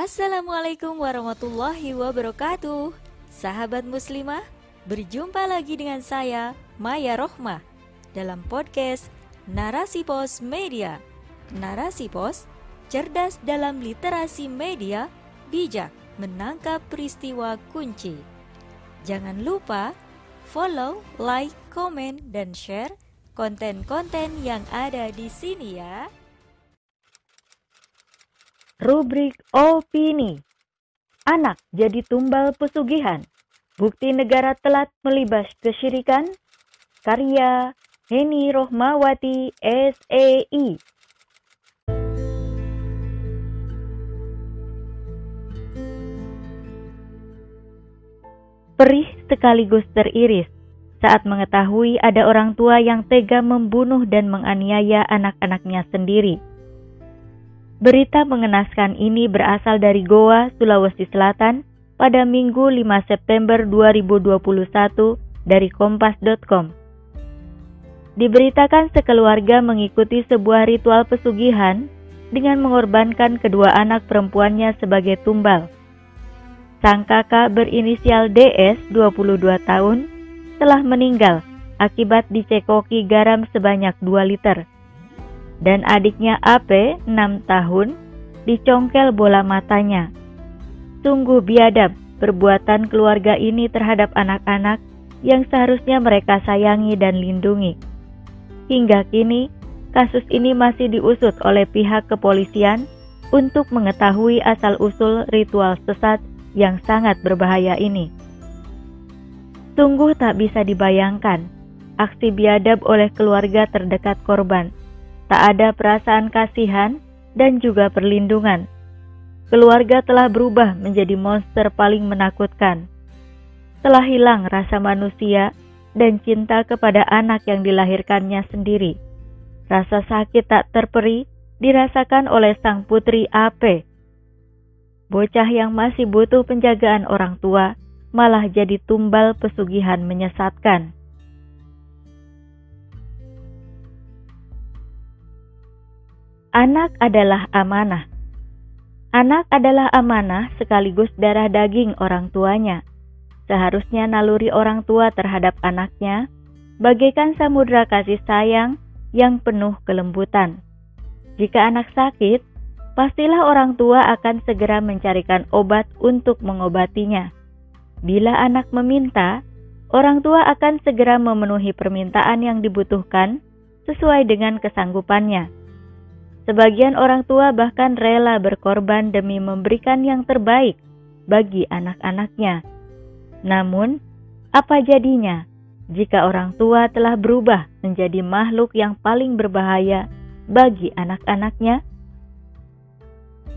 Assalamualaikum warahmatullahi wabarakatuh. Sahabat muslimah, berjumpa lagi dengan saya Maya Rohmah Dalam podcast Narasi Pos Media. Narasi Pos, cerdas dalam literasi media Bijak menangkap peristiwa kunci. Jangan lupa follow, like, komen, dan share konten-konten yang ada di sini ya Rubrik Opini. Anak jadi tumbal pesugihan. Bukti negara telat melibas kesyirikan. Karya Heni Rohmawati SEI Perih sekaligus teriris saat mengetahui ada orang tua yang tega membunuh dan menganiaya anak-anaknya sendiri. Berita mengenaskan ini berasal dari Goa, Sulawesi Selatan pada Minggu 5 September 2021 dari kompas.com. Diberitakan sekeluarga mengikuti sebuah ritual pesugihan dengan mengorbankan kedua anak perempuannya sebagai tumbal. Sang kakak berinisial DS 22 tahun telah meninggal akibat dicekoki garam sebanyak 2 liter dan adiknya AP 6 tahun dicongkel bola matanya. Sungguh biadab perbuatan keluarga ini terhadap anak-anak yang seharusnya mereka sayangi dan lindungi. Hingga kini, kasus ini masih diusut oleh pihak kepolisian untuk mengetahui asal-usul ritual sesat yang sangat berbahaya ini. Sungguh tak bisa dibayangkan aksi biadab oleh keluarga terdekat korban tak ada perasaan kasihan dan juga perlindungan. Keluarga telah berubah menjadi monster paling menakutkan. Telah hilang rasa manusia dan cinta kepada anak yang dilahirkannya sendiri. Rasa sakit tak terperi dirasakan oleh sang putri Ape. Bocah yang masih butuh penjagaan orang tua malah jadi tumbal pesugihan menyesatkan. Anak adalah amanah. Anak adalah amanah sekaligus darah daging orang tuanya. Seharusnya naluri orang tua terhadap anaknya bagaikan samudra kasih sayang yang penuh kelembutan. Jika anak sakit, pastilah orang tua akan segera mencarikan obat untuk mengobatinya. Bila anak meminta, orang tua akan segera memenuhi permintaan yang dibutuhkan sesuai dengan kesanggupannya. Sebagian orang tua bahkan rela berkorban demi memberikan yang terbaik bagi anak-anaknya. Namun, apa jadinya jika orang tua telah berubah menjadi makhluk yang paling berbahaya bagi anak-anaknya?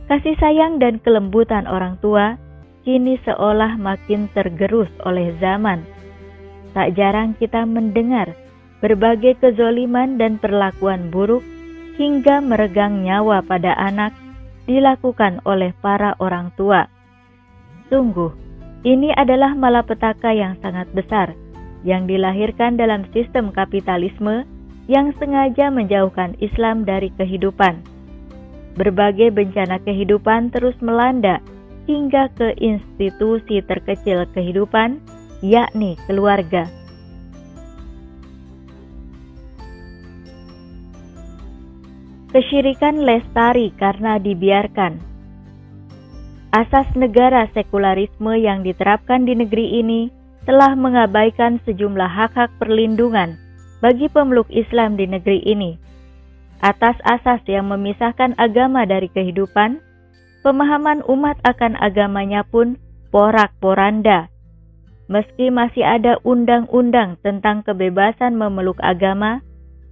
Kasih sayang dan kelembutan orang tua kini seolah makin tergerus oleh zaman. Tak jarang kita mendengar berbagai kezoliman dan perlakuan buruk hingga meregang nyawa pada anak dilakukan oleh para orang tua. Sungguh, ini adalah malapetaka yang sangat besar yang dilahirkan dalam sistem kapitalisme yang sengaja menjauhkan Islam dari kehidupan. Berbagai bencana kehidupan terus melanda hingga ke institusi terkecil kehidupan, yakni keluarga. Kesyirikan lestari karena dibiarkan. Asas negara sekularisme yang diterapkan di negeri ini telah mengabaikan sejumlah hak-hak perlindungan bagi pemeluk Islam di negeri ini. Atas asas yang memisahkan agama dari kehidupan, pemahaman umat akan agamanya pun porak-poranda. Meski masih ada undang-undang tentang kebebasan memeluk agama,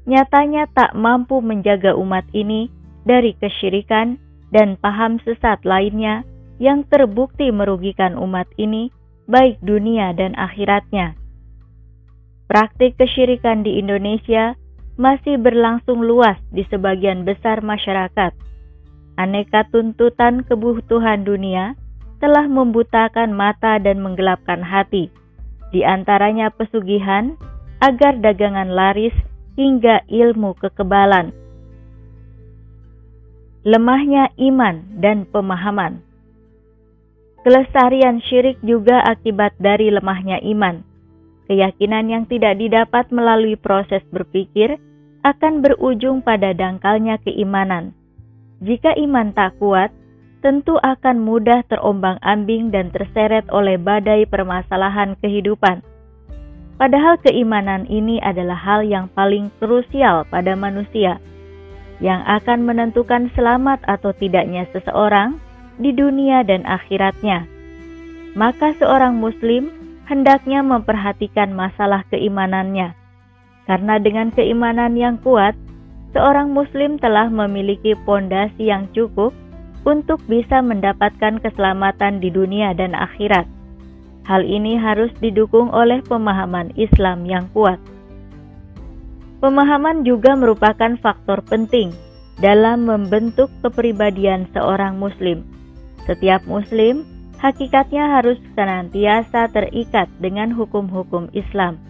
nyatanya tak mampu menjaga umat ini dari kesyirikan dan paham sesat lainnya yang terbukti merugikan umat ini, baik dunia dan akhiratnya. Praktik kesyirikan di Indonesia masih berlangsung luas di sebagian besar masyarakat. Aneka tuntutan kebutuhan dunia telah membutakan mata dan menggelapkan hati, di antaranya pesugihan agar dagangan laris hingga ilmu kekebalan. Lemahnya iman dan pemahaman Kelestarian syirik juga akibat dari lemahnya iman. Keyakinan yang tidak didapat melalui proses berpikir akan berujung pada dangkalnya keimanan. Jika iman tak kuat, tentu akan mudah terombang-ambing dan terseret oleh badai permasalahan kehidupan. Padahal keimanan ini adalah hal yang paling krusial pada manusia, yang akan menentukan selamat atau tidaknya seseorang di dunia dan akhiratnya. Maka seorang muslim hendaknya memperhatikan masalah keimanannya. Karena dengan keimanan yang kuat, seorang muslim telah memiliki pondasi yang cukup untuk bisa mendapatkan keselamatan di dunia dan akhirat. Hal ini harus didukung oleh pemahaman Islam yang kuat. Pemahaman juga merupakan faktor penting dalam membentuk kepribadian seorang muslim. Setiap muslim hakikatnya harus senantiasa terikat dengan hukum-hukum Islam.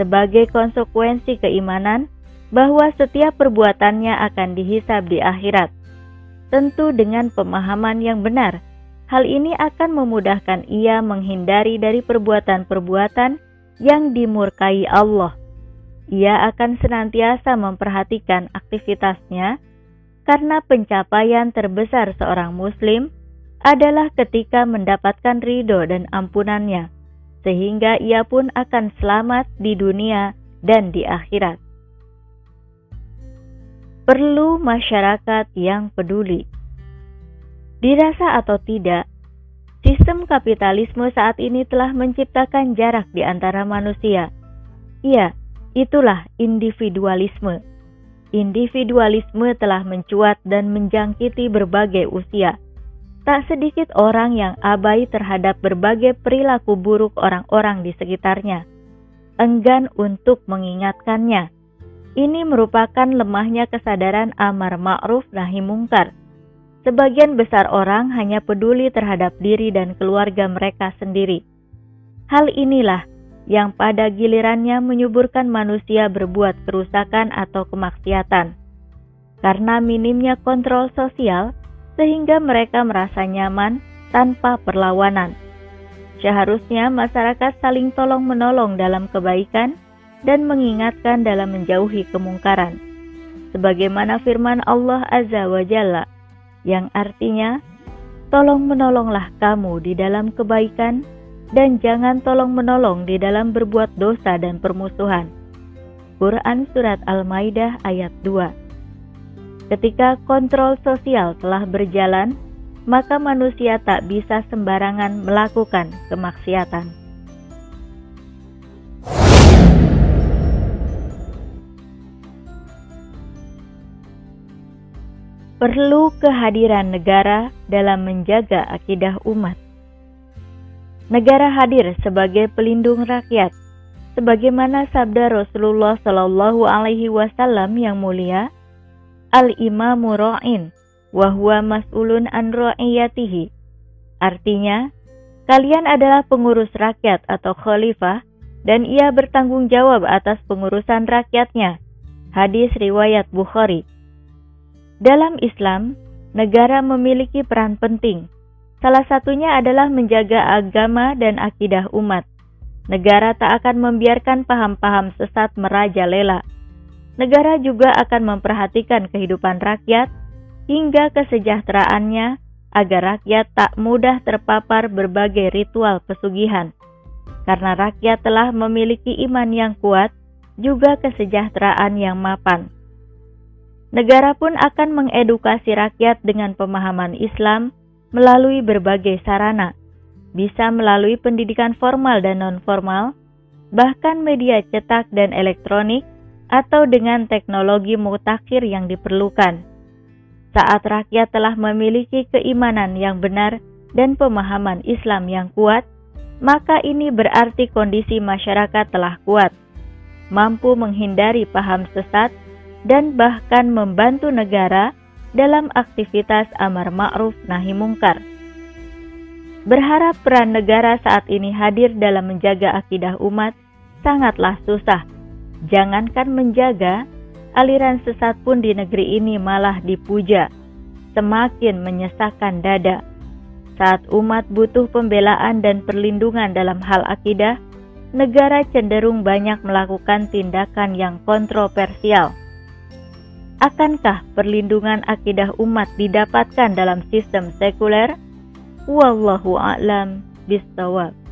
Sebagai konsekuensi keimanan bahwa setiap perbuatannya akan dihisab di akhirat. Tentu dengan pemahaman yang benar, hal ini akan memudahkan ia menghindari dari perbuatan-perbuatan yang dimurkai Allah. Ia akan senantiasa memperhatikan aktivitasnya karena pencapaian terbesar seorang Muslim adalah ketika mendapatkan ridho dan ampunannya, sehingga ia pun akan selamat di dunia dan di akhirat. Perlu masyarakat yang peduli. Dirasa atau tidak, sistem kapitalisme saat ini telah menciptakan jarak di antara manusia. Iya, itulah individualisme individualisme telah mencuat dan menjangkiti berbagai usia. Tak sedikit orang yang abai terhadap berbagai perilaku buruk orang-orang di sekitarnya, enggan untuk mengingatkannya. Ini merupakan lemahnya kesadaran amar ma'ruf nahi mungkar. Sebagian besar orang hanya peduli terhadap diri dan keluarga mereka sendiri. Hal inilah yang pada gilirannya menyuburkan manusia berbuat kerusakan atau kemaksiatan. Karena minimnya kontrol sosial, sehingga mereka merasa nyaman tanpa perlawanan. Seharusnya masyarakat saling tolong-menolong dalam kebaikan dan mengingatkan dalam menjauhi kemungkaran. Sebagaimana firman Allah Azza wa Jalla, yang artinya, Tolong-menolonglah kamu di dalam kebaikan dan jangan tolong-menolong di dalam berbuat dosa dan permusuhan. Quran Surat Al-Maidah ayat 2 Ketika kontrol sosial telah berjalan, maka manusia tak bisa sembarangan melakukan kemaksiatan. Perlu kehadiran negara dalam menjaga akidah umat negara hadir sebagai pelindung rakyat, sebagaimana sabda Rasulullah Shallallahu Alaihi Wasallam yang mulia, al imamu ra'in, wahwa mas'ulun an ra'iyatihi. Artinya, kalian adalah pengurus rakyat atau khalifah, dan ia bertanggung jawab atas pengurusan rakyatnya. Hadis riwayat Bukhari. Dalam Islam, negara memiliki peran penting Salah satunya adalah menjaga agama dan akidah umat. Negara tak akan membiarkan paham-paham sesat merajalela. Negara juga akan memperhatikan kehidupan rakyat hingga kesejahteraannya agar rakyat tak mudah terpapar berbagai ritual pesugihan. Karena rakyat telah memiliki iman yang kuat, juga kesejahteraan yang mapan. Negara pun akan mengedukasi rakyat dengan pemahaman Islam melalui berbagai sarana, bisa melalui pendidikan formal dan non-formal, bahkan media cetak dan elektronik, atau dengan teknologi mutakhir yang diperlukan. Saat rakyat telah memiliki keimanan yang benar dan pemahaman Islam yang kuat, maka ini berarti kondisi masyarakat telah kuat, mampu menghindari paham sesat, dan bahkan membantu negara dalam aktivitas amar ma'ruf nahi mungkar. Berharap peran negara saat ini hadir dalam menjaga akidah umat sangatlah susah. Jangankan menjaga, aliran sesat pun di negeri ini malah dipuja, semakin menyesakkan dada. Saat umat butuh pembelaan dan perlindungan dalam hal akidah, negara cenderung banyak melakukan tindakan yang kontroversial. Akankah perlindungan akidah umat didapatkan dalam sistem sekuler? Wallahu a'lam bishawab.